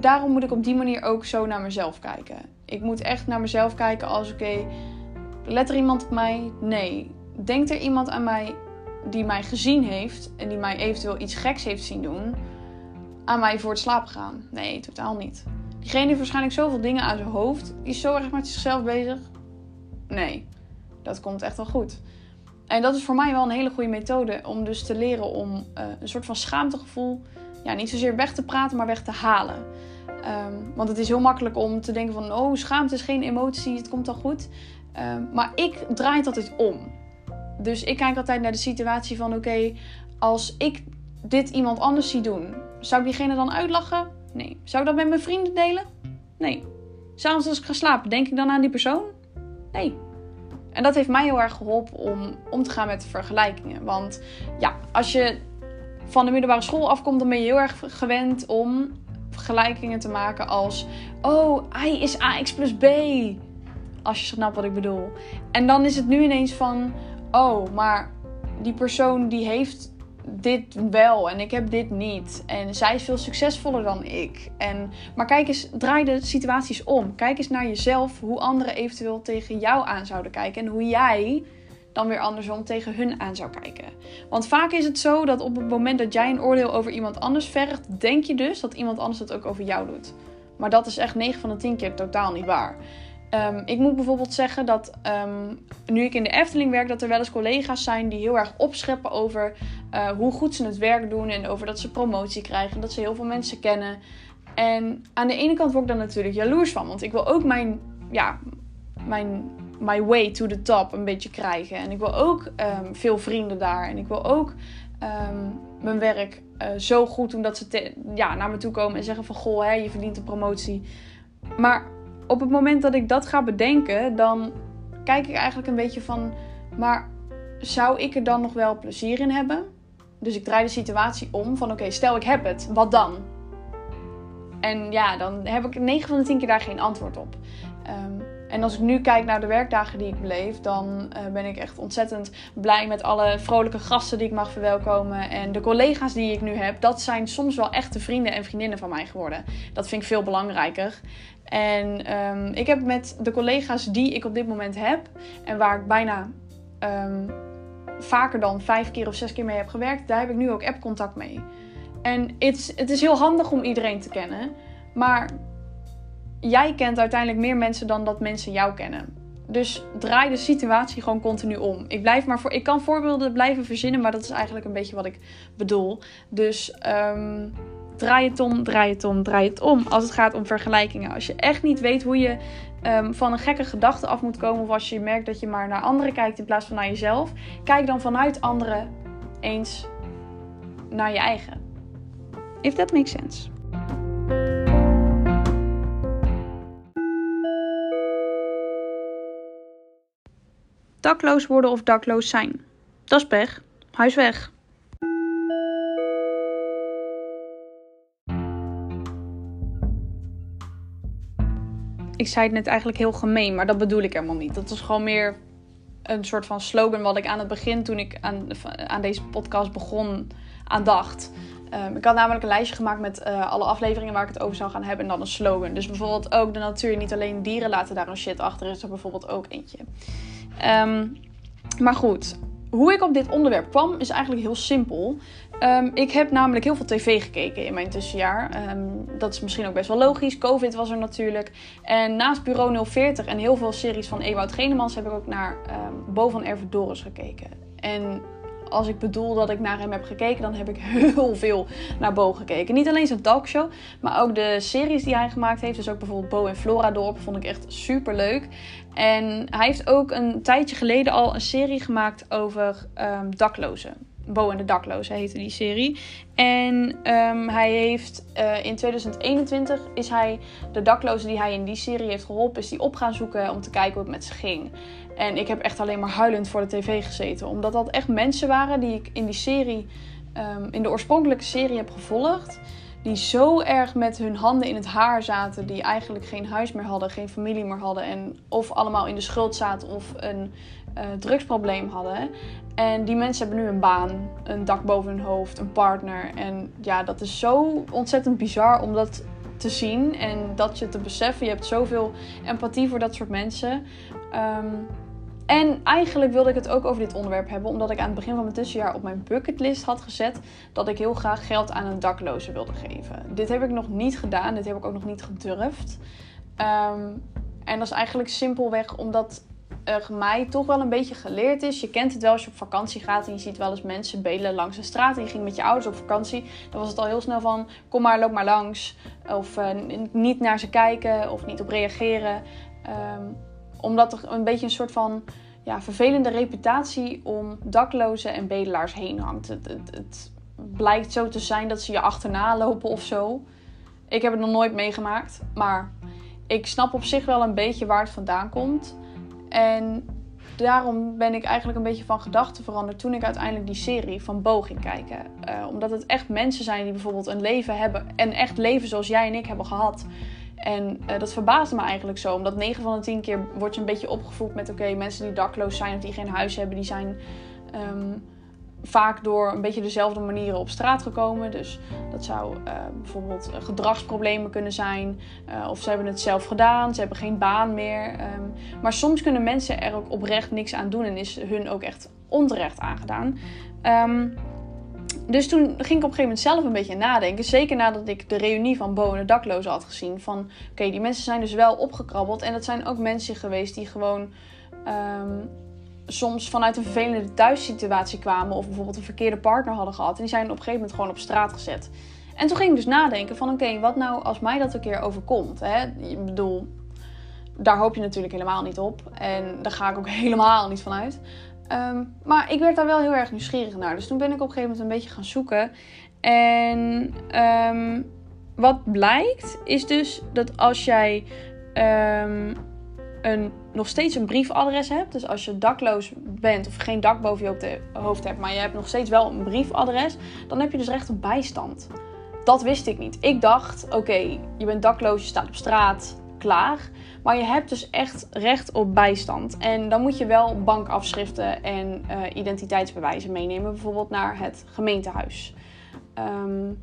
daarom moet ik op die manier ook zo naar mezelf kijken. Ik moet echt naar mezelf kijken als oké, let er iemand op mij? Nee. Denkt er iemand aan mij die mij gezien heeft en die mij eventueel iets geks heeft zien doen, aan mij voor het slapen gaan? Nee, totaal niet. Diegene heeft waarschijnlijk zoveel dingen aan zijn hoofd. Is zo erg met zichzelf bezig. Nee, dat komt echt wel goed. En dat is voor mij wel een hele goede methode om dus te leren om uh, een soort van schaamtegevoel, ja, niet zozeer weg te praten, maar weg te halen. Um, want het is heel makkelijk om te denken van, oh, schaamte is geen emotie, het komt al goed. Um, maar ik draai het altijd om. Dus ik kijk altijd naar de situatie van, oké, als ik dit iemand anders zie doen, zou ik diegene dan uitlachen? Nee. Zou ik dat met mijn vrienden delen? Nee. S'avonds als ik ga slapen, denk ik dan aan die persoon? Nee. En dat heeft mij heel erg geholpen om om te gaan met vergelijkingen. Want ja, als je van de middelbare school afkomt, dan ben je heel erg gewend om vergelijkingen te maken als: Oh, hij is AX plus B. Als je snapt wat ik bedoel. En dan is het nu ineens van: oh, maar die persoon die heeft dit wel en ik heb dit niet. En zij is veel succesvoller dan ik. En, maar kijk eens, draai de situaties om. Kijk eens naar jezelf, hoe anderen eventueel tegen jou aan zouden kijken. En hoe jij dan weer andersom tegen hun aan zou kijken. Want vaak is het zo dat op het moment dat jij een oordeel over iemand anders vergt, denk je dus dat iemand anders het ook over jou doet. Maar dat is echt 9 van de 10 keer totaal niet waar. Ehm, ik moet bijvoorbeeld zeggen dat ehm, nu ik in de Efteling werk, dat er wel eens collega's zijn die heel erg opscheppen over uh, hoe goed ze het werk doen en over dat ze promotie krijgen, dat ze heel veel mensen kennen. En aan de ene kant word ik dan natuurlijk jaloers van, want ik wil ook mijn, ja, mijn my way to the top een beetje krijgen. En ik wil ook um, veel vrienden daar. En ik wil ook um, mijn werk uh, zo goed doen dat ze ja, naar me toe komen en zeggen van... Goh, hè, je verdient een promotie. Maar op het moment dat ik dat ga bedenken, dan kijk ik eigenlijk een beetje van... Maar zou ik er dan nog wel plezier in hebben? Dus ik draai de situatie om van oké, stel ik heb het, wat dan? En ja, dan heb ik 9 van de 10 keer daar geen antwoord op. Um, en als ik nu kijk naar de werkdagen die ik beleef, dan uh, ben ik echt ontzettend blij met alle vrolijke gasten die ik mag verwelkomen. En de collega's die ik nu heb, dat zijn soms wel echte vrienden en vriendinnen van mij geworden. Dat vind ik veel belangrijker. En um, ik heb met de collega's die ik op dit moment heb, en waar ik bijna um, vaker dan vijf keer of zes keer mee heb gewerkt, daar heb ik nu ook app-contact mee. En het is heel handig om iedereen te kennen. Maar jij kent uiteindelijk meer mensen dan dat mensen jou kennen. Dus draai de situatie gewoon continu om. Ik, blijf maar voor, ik kan voorbeelden blijven verzinnen, maar dat is eigenlijk een beetje wat ik bedoel. Dus um, draai het om, draai het om, draai het om. Als het gaat om vergelijkingen. Als je echt niet weet hoe je um, van een gekke gedachte af moet komen. Of als je merkt dat je maar naar anderen kijkt in plaats van naar jezelf. Kijk dan vanuit anderen eens naar je eigen. If that makes sense. Dakloos worden of dakloos zijn. Dat is pech. Huis weg. Ik zei het net eigenlijk heel gemeen, maar dat bedoel ik helemaal niet. Dat is gewoon meer een soort van slogan wat ik aan het begin, toen ik aan, aan deze podcast begon, aan dacht. Um, ik had namelijk een lijstje gemaakt met uh, alle afleveringen waar ik het over zou gaan hebben en dan een slogan. Dus bijvoorbeeld ook de natuur, niet alleen dieren laten daar een shit achter, is er bijvoorbeeld ook eentje. Um, maar goed, hoe ik op dit onderwerp kwam is eigenlijk heel simpel. Um, ik heb namelijk heel veel tv gekeken in mijn tussenjaar. Um, dat is misschien ook best wel logisch. Covid was er natuurlijk. En naast Bureau 040 en heel veel series van Ewout Genemans heb ik ook naar um, Bo van gekeken. En als ik bedoel dat ik naar hem heb gekeken, dan heb ik heel veel naar Bo gekeken. Niet alleen zijn talkshow, maar ook de series die hij gemaakt heeft. Dus ook bijvoorbeeld Bo en Flora Dorp vond ik echt super leuk. En hij heeft ook een tijdje geleden al een serie gemaakt over um, daklozen. Bo en de daklozen heette die serie. En um, hij heeft uh, in 2021 is hij de daklozen die hij in die serie heeft geholpen, is die op gaan zoeken om te kijken hoe het met ze ging. En ik heb echt alleen maar huilend voor de tv gezeten. Omdat dat echt mensen waren die ik in die serie, um, in de oorspronkelijke serie heb gevolgd. Die zo erg met hun handen in het haar zaten. Die eigenlijk geen huis meer hadden, geen familie meer hadden. En of allemaal in de schuld zaten of een uh, drugsprobleem hadden. En die mensen hebben nu een baan, een dak boven hun hoofd, een partner. En ja, dat is zo ontzettend bizar om dat te zien en dat je te beseffen. Je hebt zoveel empathie voor dat soort mensen. Um, en eigenlijk wilde ik het ook over dit onderwerp hebben, omdat ik aan het begin van mijn tussenjaar op mijn bucketlist had gezet dat ik heel graag geld aan een dakloze wilde geven. Dit heb ik nog niet gedaan, dit heb ik ook nog niet gedurfd. Um, en dat is eigenlijk simpelweg omdat er mij toch wel een beetje geleerd is. Je kent het wel als je op vakantie gaat en je ziet wel eens mensen bedelen langs de straat. En je ging met je ouders op vakantie. Dan was het al heel snel van: kom maar, loop maar langs. Of uh, niet naar ze kijken of niet op reageren. Um, omdat er een beetje een soort van ja, vervelende reputatie om daklozen en bedelaars heen hangt. Het, het, blijkt zo te zijn dat ze je achterna lopen of zo. Ik heb het nog nooit meegemaakt, maar ik snap op zich wel een beetje waar het vandaan komt. En daarom ben ik eigenlijk een beetje van gedachten veranderd toen ik uiteindelijk die serie van Bo ging kijken. Uh, omdat het echt mensen zijn die bijvoorbeeld een leven hebben en echt leven zoals jij en ik hebben gehad En uh, dat verbaasde me eigenlijk zo. Omdat 9 van de 10 keer word je een beetje opgevoed met... oké, mensen die dakloos zijn of die geen huis hebben... die zijn um, vaak door een beetje dezelfde manieren op straat gekomen. Dus dat zou uh, bijvoorbeeld gedragsproblemen kunnen zijn. Of ze hebben het zelf gedaan, ze hebben geen baan meer. Um, maar soms kunnen mensen er ook oprecht niks aan doen... en is hun ook echt onterecht aangedaan. Um, dus toen ging ik op een gegeven moment zelf een beetje nadenken. Zeker nadat ik de reunie van Bo en de daklozen had gezien. Van oké, die mensen zijn dus wel opgekrabbeld. En dat zijn ook mensen geweest die gewoon um, soms vanuit een vervelende thuissituatie kwamen. Of bijvoorbeeld een verkeerde partner hadden gehad. En die zijn op een gegeven moment gewoon op straat gezet. En toen ging ik dus nadenken van oké, wat nou als mij dat een keer overkomt? Hè? Ik bedoel, daar hoop je natuurlijk helemaal niet op. En daar ga ik ook helemaal niet van uit. Um, maar ik werd daar wel heel erg nieuwsgierig naar. Dus toen ben ik op een gegeven moment een beetje gaan zoeken. En um, wat blijkt is dus dat als jij um, een, nog steeds een briefadres hebt. Dus als je dakloos bent of geen dak boven je hoofd hebt, maar je hebt nog steeds wel een briefadres. Dan heb je dus recht op bijstand. Dat wist ik niet. Ik dacht, oké, je bent dakloos, je staat op straat, klaar. Maar je hebt dus echt recht op bijstand. En dan moet je wel bankafschriften en uh, identiteitsbewijzen meenemen, bijvoorbeeld naar het gemeentehuis. Um,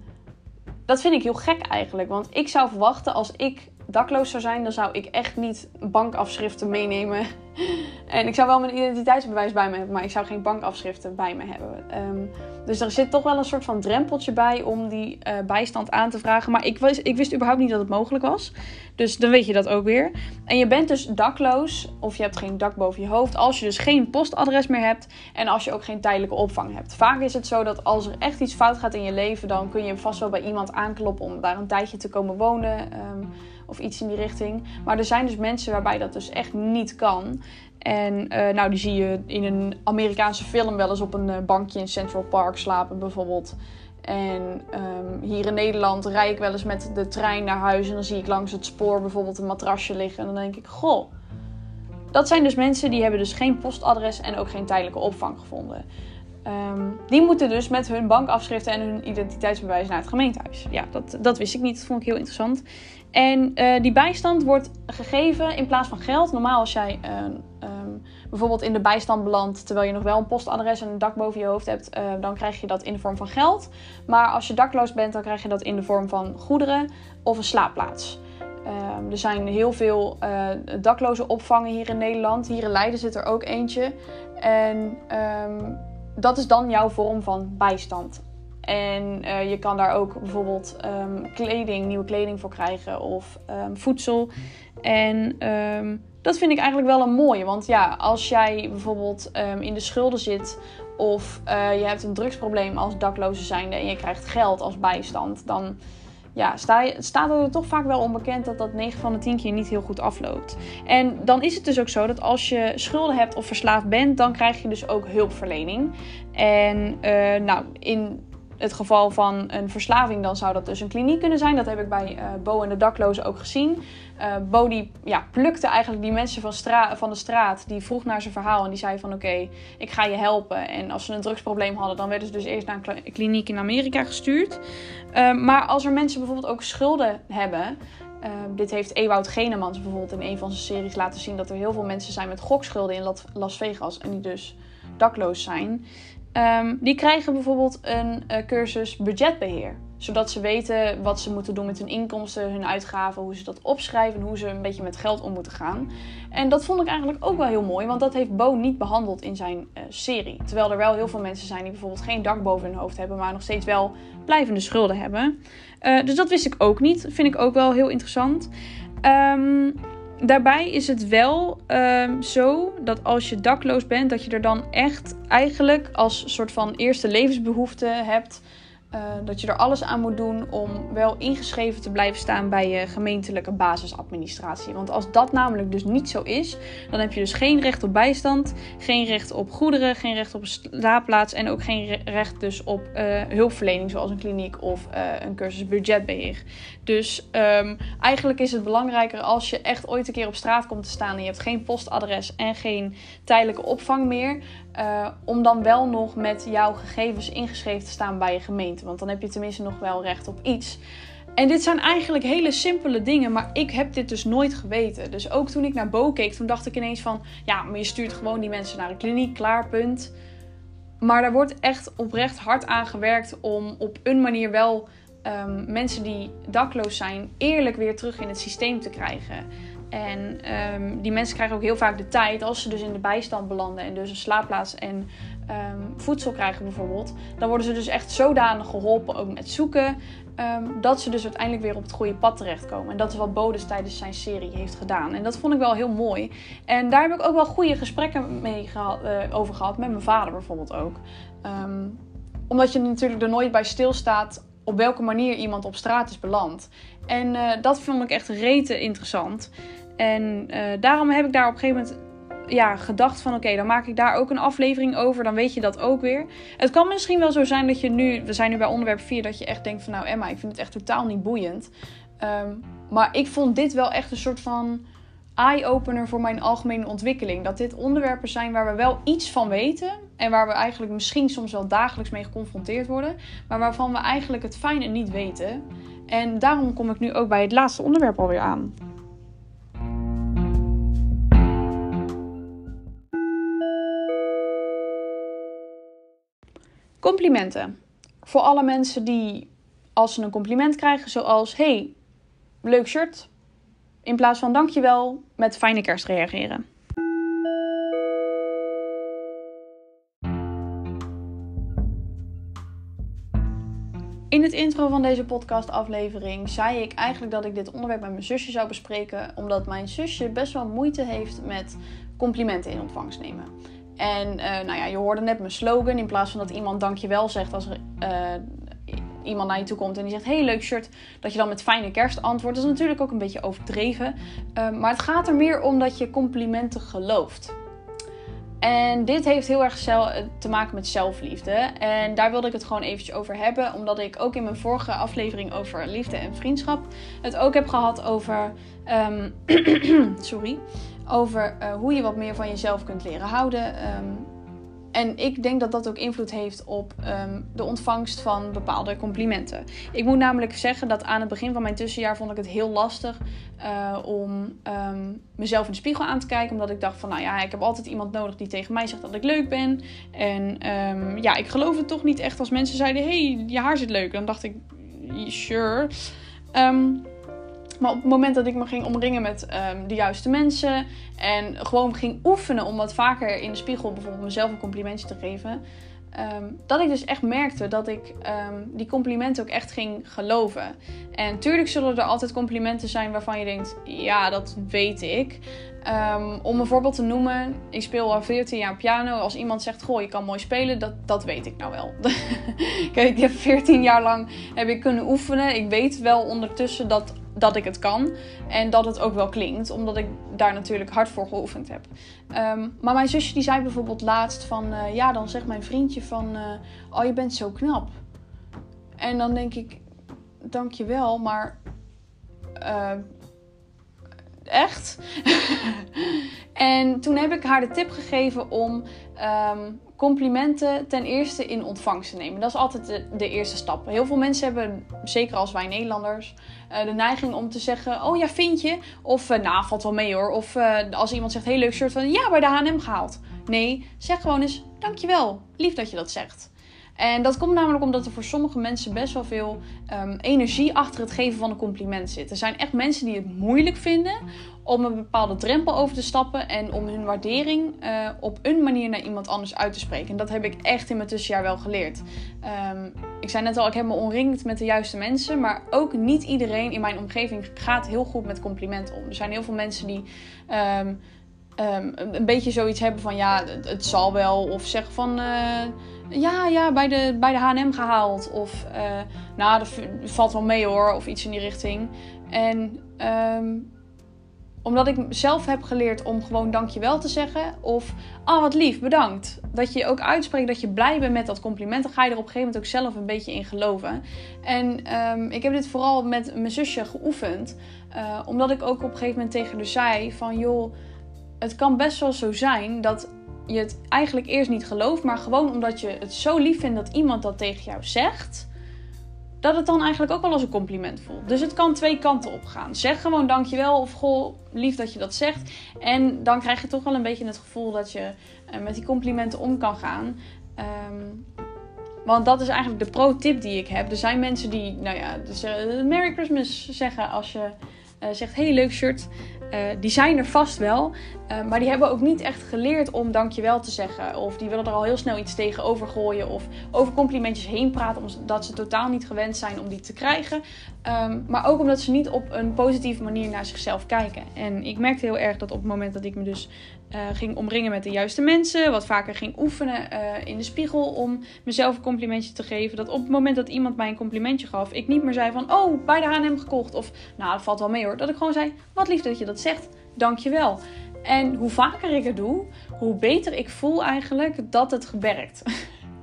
dat vind ik heel gek eigenlijk, want ik zou verwachten als ik dakloos zou zijn, dan zou ik echt niet bankafschriften meenemen. en ik zou wel mijn identiteitsbewijs bij me hebben, maar ik zou geen bankafschriften bij me hebben. Um, dus er zit toch wel een soort van drempeltje bij om die uh, bijstand aan te vragen. Maar ik wist, ik wist überhaupt niet dat het mogelijk was. Dus dan weet je dat ook weer. En je bent dus dakloos of je hebt geen dak boven je hoofd als je dus geen postadres meer hebt en als je ook geen tijdelijke opvang hebt. Vaak is het zo dat als er echt iets fout gaat in je leven, dan kun je vast wel bij iemand aankloppen om daar een tijdje te komen wonen. Um, of iets in die richting. Maar er zijn dus mensen waarbij dat dus echt niet kan. En uh, nou, die zie je in een Amerikaanse film wel eens op een uh, bankje in Central Park slapen, bijvoorbeeld. En um, hier in Nederland rijd ik wel eens met de trein naar huis en dan zie ik langs het spoor bijvoorbeeld een matrasje liggen. En dan denk ik, goh, dat zijn dus mensen die hebben dus geen postadres en ook geen tijdelijke opvang gevonden. Um, die moeten dus met hun bankafschriften en hun identiteitsbewijs naar het gemeentehuis. Ja, dat, dat wist ik niet. Dat vond ik heel interessant. En uh, die bijstand wordt gegeven in plaats van geld. Normaal als jij uh, um, bijvoorbeeld in de bijstand belandt terwijl je nog wel een postadres en een dak boven je hoofd hebt, uh, dan krijg je dat in de vorm van geld. Maar als je dakloos bent, dan krijg je dat in de vorm van goederen of een slaapplaats. Um, er zijn heel veel dakloze opvangen hier in Nederland. Hier in Leiden zit er ook eentje. En um, dat is dan jouw vorm van bijstand. En uh, je kan daar ook bijvoorbeeld um, kleding, nieuwe kleding voor krijgen of um, voedsel. En um, dat vind ik eigenlijk wel een mooie. Want ja, als jij bijvoorbeeld in de schulden zit of uh, je hebt een drugsprobleem als dakloze zijnde en je krijgt geld als bijstand, dan ja, staat er toch vaak wel onbekend dat dat 9 van de 10 keer niet heel goed afloopt. En dan is het dus ook zo dat als je schulden hebt of verslaafd bent, dan krijg je dus ook hulpverlening. En uh, nou, in het geval van een verslaving, dan zou dat dus een kliniek kunnen zijn. Dat heb ik bij uh, Bo en de daklozen ook gezien. Uh, Bo die ja, plukte eigenlijk die mensen van, van de straat. Die vroeg naar zijn verhaal en die zei van oké, ik ga je helpen. En als ze een drugsprobleem hadden, dan werden ze dus eerst naar een kliniek in Amerika gestuurd. Uh, maar als er mensen bijvoorbeeld ook schulden hebben... Dit heeft Ewout Genemans bijvoorbeeld in een van zijn series laten zien... dat er heel veel mensen zijn met gokschulden in Las Vegas en die dus dakloos zijn... Um, die krijgen bijvoorbeeld een uh, cursus budgetbeheer. Zodat ze weten wat ze moeten doen met hun inkomsten, hun uitgaven, hoe ze dat opschrijven en hoe ze een beetje met geld om moeten gaan. En dat vond ik eigenlijk ook wel heel mooi, want dat heeft Bo niet behandeld in zijn uh, serie. Terwijl er wel heel veel mensen zijn die bijvoorbeeld geen dak boven hun hoofd hebben, maar nog steeds wel blijvende schulden hebben. Uh, dus dat wist ik ook niet. Vind ik ook wel heel interessant. Um, daarbij is het wel um, zo dat als je dakloos bent, dat je er dan echt eigenlijk als soort van eerste levensbehoefte hebt. Uh, dat je er alles aan moet doen om wel ingeschreven te blijven staan bij je gemeentelijke basisadministratie. Want als dat namelijk dus niet zo is, dan heb je dus geen recht op bijstand, geen recht op goederen, geen recht op slaapplaats en ook geen recht dus op uh, hulpverlening zoals een kliniek of uh, een cursus budgetbeheer. Dus um, eigenlijk is het belangrijker als je echt ooit een keer op straat komt te staan en je hebt geen postadres en geen tijdelijke opvang meer, uh, om dan wel nog met jouw gegevens ingeschreven te staan bij je gemeente. Want dan heb je tenminste nog wel recht op iets. En dit zijn eigenlijk hele simpele dingen, maar ik heb dit dus nooit geweten. Dus ook toen ik naar Bo keek, toen dacht ik ineens van... Ja, maar je stuurt gewoon die mensen naar de kliniek, klaar, punt. Maar daar wordt echt oprecht hard aan gewerkt om op een manier wel um, mensen die dakloos zijn eerlijk weer terug in het systeem te krijgen. En um, die mensen krijgen ook heel vaak de tijd, als ze dus in de bijstand belanden en dus een slaapplaats en um, voedsel krijgen bijvoorbeeld, dan worden ze dus echt zodanig geholpen, ook met zoeken, dat ze dus uiteindelijk weer op het goede pad terechtkomen. En dat is wat Bodes tijdens zijn serie heeft gedaan. En dat vond ik wel heel mooi. En daar heb ik ook wel goede gesprekken mee uh, over gehad, met mijn vader bijvoorbeeld ook. omdat je natuurlijk er nooit bij stilstaat op welke manier iemand op straat is beland. En uh, dat vond ik echt rete interessant. En uh, daarom heb ik daar op een gegeven moment ja, gedacht van oké, dan maak ik daar ook een aflevering over. Dan weet je dat ook weer. Het kan misschien wel zo zijn dat je nu, we zijn nu bij onderwerp 4, dat je echt denkt van nou Emma, ik vind het echt totaal niet boeiend. Um, maar ik vond dit wel echt een soort van eye-opener voor mijn algemene ontwikkeling. Dat dit onderwerpen zijn waar we wel iets van weten. En waar we eigenlijk misschien soms wel dagelijks mee geconfronteerd worden. Maar waarvan we eigenlijk het fijne niet weten. En daarom kom ik nu ook bij het laatste onderwerp alweer aan. Complimenten. Voor alle mensen die als ze een compliment krijgen, zoals: Hey, leuk shirt, in plaats van dankjewel met fijne kerst reageren. In het intro van deze podcastaflevering zei ik eigenlijk dat ik dit onderwerp met mijn zusje zou bespreken, omdat mijn zusje best wel moeite heeft met complimenten in ontvangst nemen. En uh, nou ja, je hoorde net mijn slogan. In plaats van dat iemand dankjewel zegt als er uh, iemand naar je toe komt en die zegt: Hey, leuk shirt. Dat je dan met fijne kerst antwoordt. Dat is natuurlijk ook een beetje overdreven. Uh, maar het gaat er meer om dat je complimenten gelooft. En dit heeft heel erg te maken met zelfliefde. En daar wilde ik het gewoon eventjes over hebben. Omdat ik ook in mijn vorige aflevering over liefde en vriendschap het ook heb gehad over. Um, sorry. Over uh, hoe je wat meer van jezelf kunt leren houden. Um, en ik denk dat dat ook invloed heeft op um, de ontvangst van bepaalde complimenten. Ik moet namelijk zeggen dat aan het begin van mijn tussenjaar vond ik het heel lastig uh, om um, mezelf in de spiegel aan te kijken. Omdat ik dacht van, nou ja, ik heb altijd iemand nodig die tegen mij zegt dat ik leuk ben. En um, ja, ik geloof het toch niet echt als mensen zeiden, hey, je haar zit leuk. Dan dacht ik, sure. Um, maar op het moment dat ik me ging omringen met um, de juiste mensen en gewoon ging oefenen om wat vaker in de spiegel bijvoorbeeld mezelf een complimentje te geven, um, dat ik dus echt merkte dat ik um, die complimenten ook echt ging geloven. En natuurlijk zullen er altijd complimenten zijn waarvan je denkt, ja, dat weet ik. Um, om een voorbeeld te noemen, ik speel al 14 jaar piano. Als iemand zegt, goh, je kan mooi spelen, dat, dat weet ik nou wel. Kijk, ik heb 14 jaar lang heb ik kunnen oefenen. Ik weet wel ondertussen dat dat ik het kan. En dat het ook wel klinkt, omdat ik daar natuurlijk hard voor geoefend heb. Um, maar mijn zusje die zei bijvoorbeeld laatst van... Uh, ja, dan zegt mijn vriendje van... Uh, oh, je bent zo knap. En dan denk ik... Dankjewel, maar... Uh, echt? en toen heb ik haar de tip gegeven om um, complimenten ten eerste in ontvangst te nemen. Dat is altijd de, eerste stap. Heel veel mensen hebben, zeker als wij Nederlanders, uh, de neiging om te zeggen: Oh ja, vind je? Of uh, nou, valt wel mee hoor. Of uh, als iemand zegt: Heel leuk shirt van ja, bij de HM gehaald. Nee, zeg gewoon eens: Dankjewel. Lief dat je dat zegt. En dat komt namelijk omdat er voor sommige mensen best wel veel um, energie achter het geven van een compliment zit. Er zijn echt mensen die het moeilijk vinden om een bepaalde drempel over te stappen en om hun waardering uh, op een manier naar iemand anders uit te spreken. En dat heb ik echt in mijn tussenjaar wel geleerd. Um, ik zei net al, ik heb me omringd met de juiste mensen, maar ook niet iedereen in mijn omgeving gaat heel goed met complimenten om. Er zijn heel veel mensen die. Um, Um, een beetje zoiets hebben van ja, het, zal wel. Of zeggen van uh, ja, ja, bij de, bij de HM gehaald. Of uh, nou, dat valt wel mee hoor. Of iets in die richting. En um, omdat ik zelf heb geleerd om gewoon dankjewel te zeggen. Of ah, oh, wat lief, bedankt. Dat je ook uitspreekt dat je blij bent met dat compliment. Dan ga je er op een gegeven moment ook zelf een beetje in geloven. En um, ik heb dit vooral met mijn zusje geoefend. Uh, omdat ik ook op een gegeven moment tegen haar zei van joh het kan best wel zo zijn dat je het eigenlijk eerst niet gelooft, maar gewoon omdat je het zo lief vindt dat iemand dat tegen jou zegt, dat het dan eigenlijk ook wel als een compliment voelt. Dus het kan twee kanten op gaan. Zeg gewoon dankjewel of goh, lief dat je dat zegt. En dan krijg je toch wel een beetje het gevoel dat je uh, met die complimenten om kan gaan. Um, want dat is eigenlijk de pro-tip die ik heb. Er zijn mensen die, nou ja, dus, uh, Merry Christmas zeggen als je uh, zegt: hey, leuk shirt. Uh, die zijn er vast wel. Uh, maar die hebben ook niet echt geleerd om dankjewel te zeggen. Of die willen er al heel snel iets tegenover gooien. Of over complimentjes heen praten. Omdat ze totaal niet gewend zijn om die te krijgen. Um, maar ook omdat ze niet op een positieve manier naar zichzelf kijken. En ik merkte heel erg dat op het moment dat ik me dus uh, ging omringen met de juiste mensen. Wat vaker ging oefenen in de spiegel om mezelf een complimentje te geven. Dat op het moment dat iemand mij een complimentje gaf. Ik niet meer zei van oh bij de H&M gekocht. Of nou dat valt wel mee hoor. Dat ik gewoon zei wat lief dat je dat zegt. Dankjewel. En hoe vaker ik het doe, hoe beter ik voel eigenlijk dat het werkt.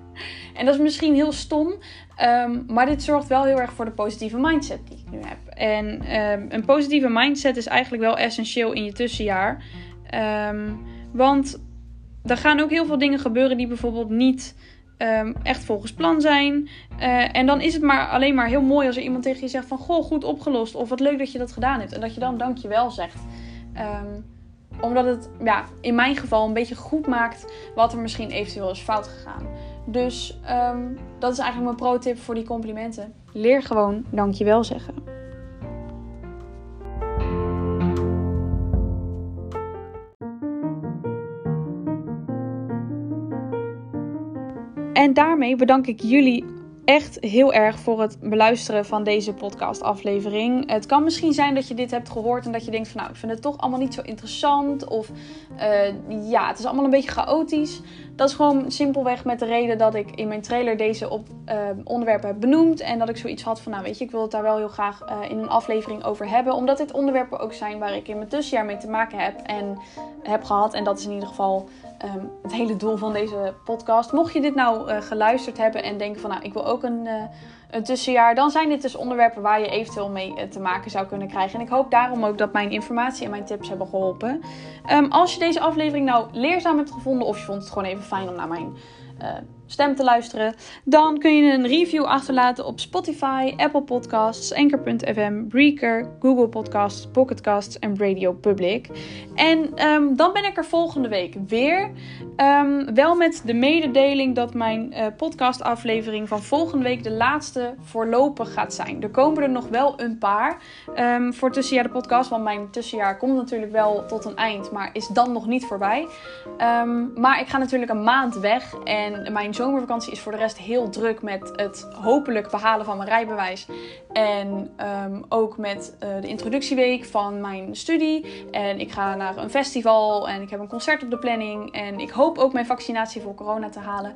en dat is misschien heel stom, um, maar dit zorgt wel heel erg voor de positieve mindset die ik nu heb. En um, een positieve mindset is eigenlijk wel essentieel in je tussenjaar. Um, want er gaan ook heel veel dingen gebeuren die bijvoorbeeld niet um, echt volgens plan zijn. Uh, en dan is het maar alleen maar heel mooi als er iemand tegen je zegt van... Goh, goed opgelost. Of wat leuk dat je dat gedaan hebt. En dat je dan dankjewel zegt. Um, omdat het ja, in mijn geval een beetje goed maakt wat er misschien eventueel is fout gegaan. Dus dat is eigenlijk mijn pro-tip voor die complimenten. Leer gewoon dankjewel zeggen. En daarmee bedank ik jullie echt heel erg voor het beluisteren van deze podcastaflevering. Het kan misschien zijn dat je dit hebt gehoord en dat je denkt van nou, ik vind het toch allemaal niet zo interessant. Of uh, ja, het is allemaal een beetje chaotisch. Dat is gewoon simpelweg met de reden dat ik in mijn trailer deze op, uh, onderwerpen heb benoemd. En dat ik zoiets had van nou weet je, ik wil het daar wel heel graag uh, in een aflevering over hebben. Omdat dit onderwerpen ook zijn waar ik in mijn tussenjaar mee te maken heb en heb gehad. En dat is in ieder geval um, het hele doel van deze podcast. Mocht je dit nou uh, geluisterd hebben en denken van nou, ik wil ook een, uh, een tussenjaar, dan zijn dit dus onderwerpen waar je eventueel mee uh, te maken zou kunnen krijgen. En ik hoop daarom ook dat mijn informatie en mijn tips hebben geholpen. Um, als je deze aflevering nou leerzaam hebt gevonden of je vond het gewoon even fijn om naar mijn stem te luisteren, dan kun je een review achterlaten op Spotify, Apple Podcasts, Anchor.fm, Breaker, Google Podcasts, Pocketcasts en Radio Public. En um, dan ben ik er volgende week weer. Um, wel met de mededeling dat mijn uh, podcastaflevering van volgende week de laatste voorlopig gaat zijn. Er komen er nog wel een paar um, voor tussenjaar de podcast, want mijn tussenjaar komt natuurlijk wel tot een eind, maar is dan nog niet voorbij. maar ik ga natuurlijk een maand weg en mijn zomervakantie is voor de rest heel druk met het hopelijk behalen van mijn rijbewijs. En um, ook met uh, de introductieweek van mijn studie. En ik ga naar een festival en ik heb een concert op de planning. En ik hoop ook mijn vaccinatie voor corona te halen.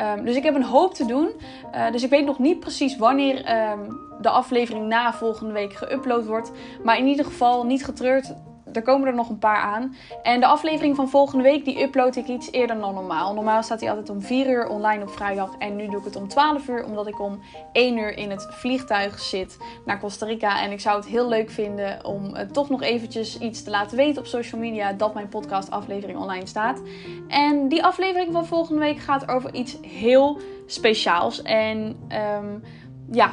Um, dus ik heb een hoop te doen. Uh, dus ik weet nog niet precies wanneer um, de aflevering na volgende week geüpload wordt. Maar in ieder geval niet getreurd er komen er nog een paar aan. En de aflevering van volgende week, die upload ik iets eerder dan normaal. Normaal staat hij altijd om 4 uur online op vrijdag. En nu doe ik het om 12 uur, omdat ik om 1 uur in het vliegtuig zit naar Costa Rica. En ik zou het heel leuk vinden om uh, toch nog eventjes iets te laten weten op social media dat mijn podcast aflevering online staat. En die aflevering van volgende week gaat over iets heel speciaals. En um, ja,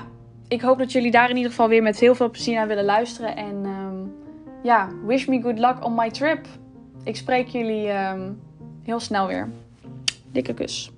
ik hoop dat jullie daar in ieder geval weer met heel veel plezier naar willen luisteren. En um, ja, wish me good luck on my trip. Ik spreek jullie um, heel snel weer. Dikke kus.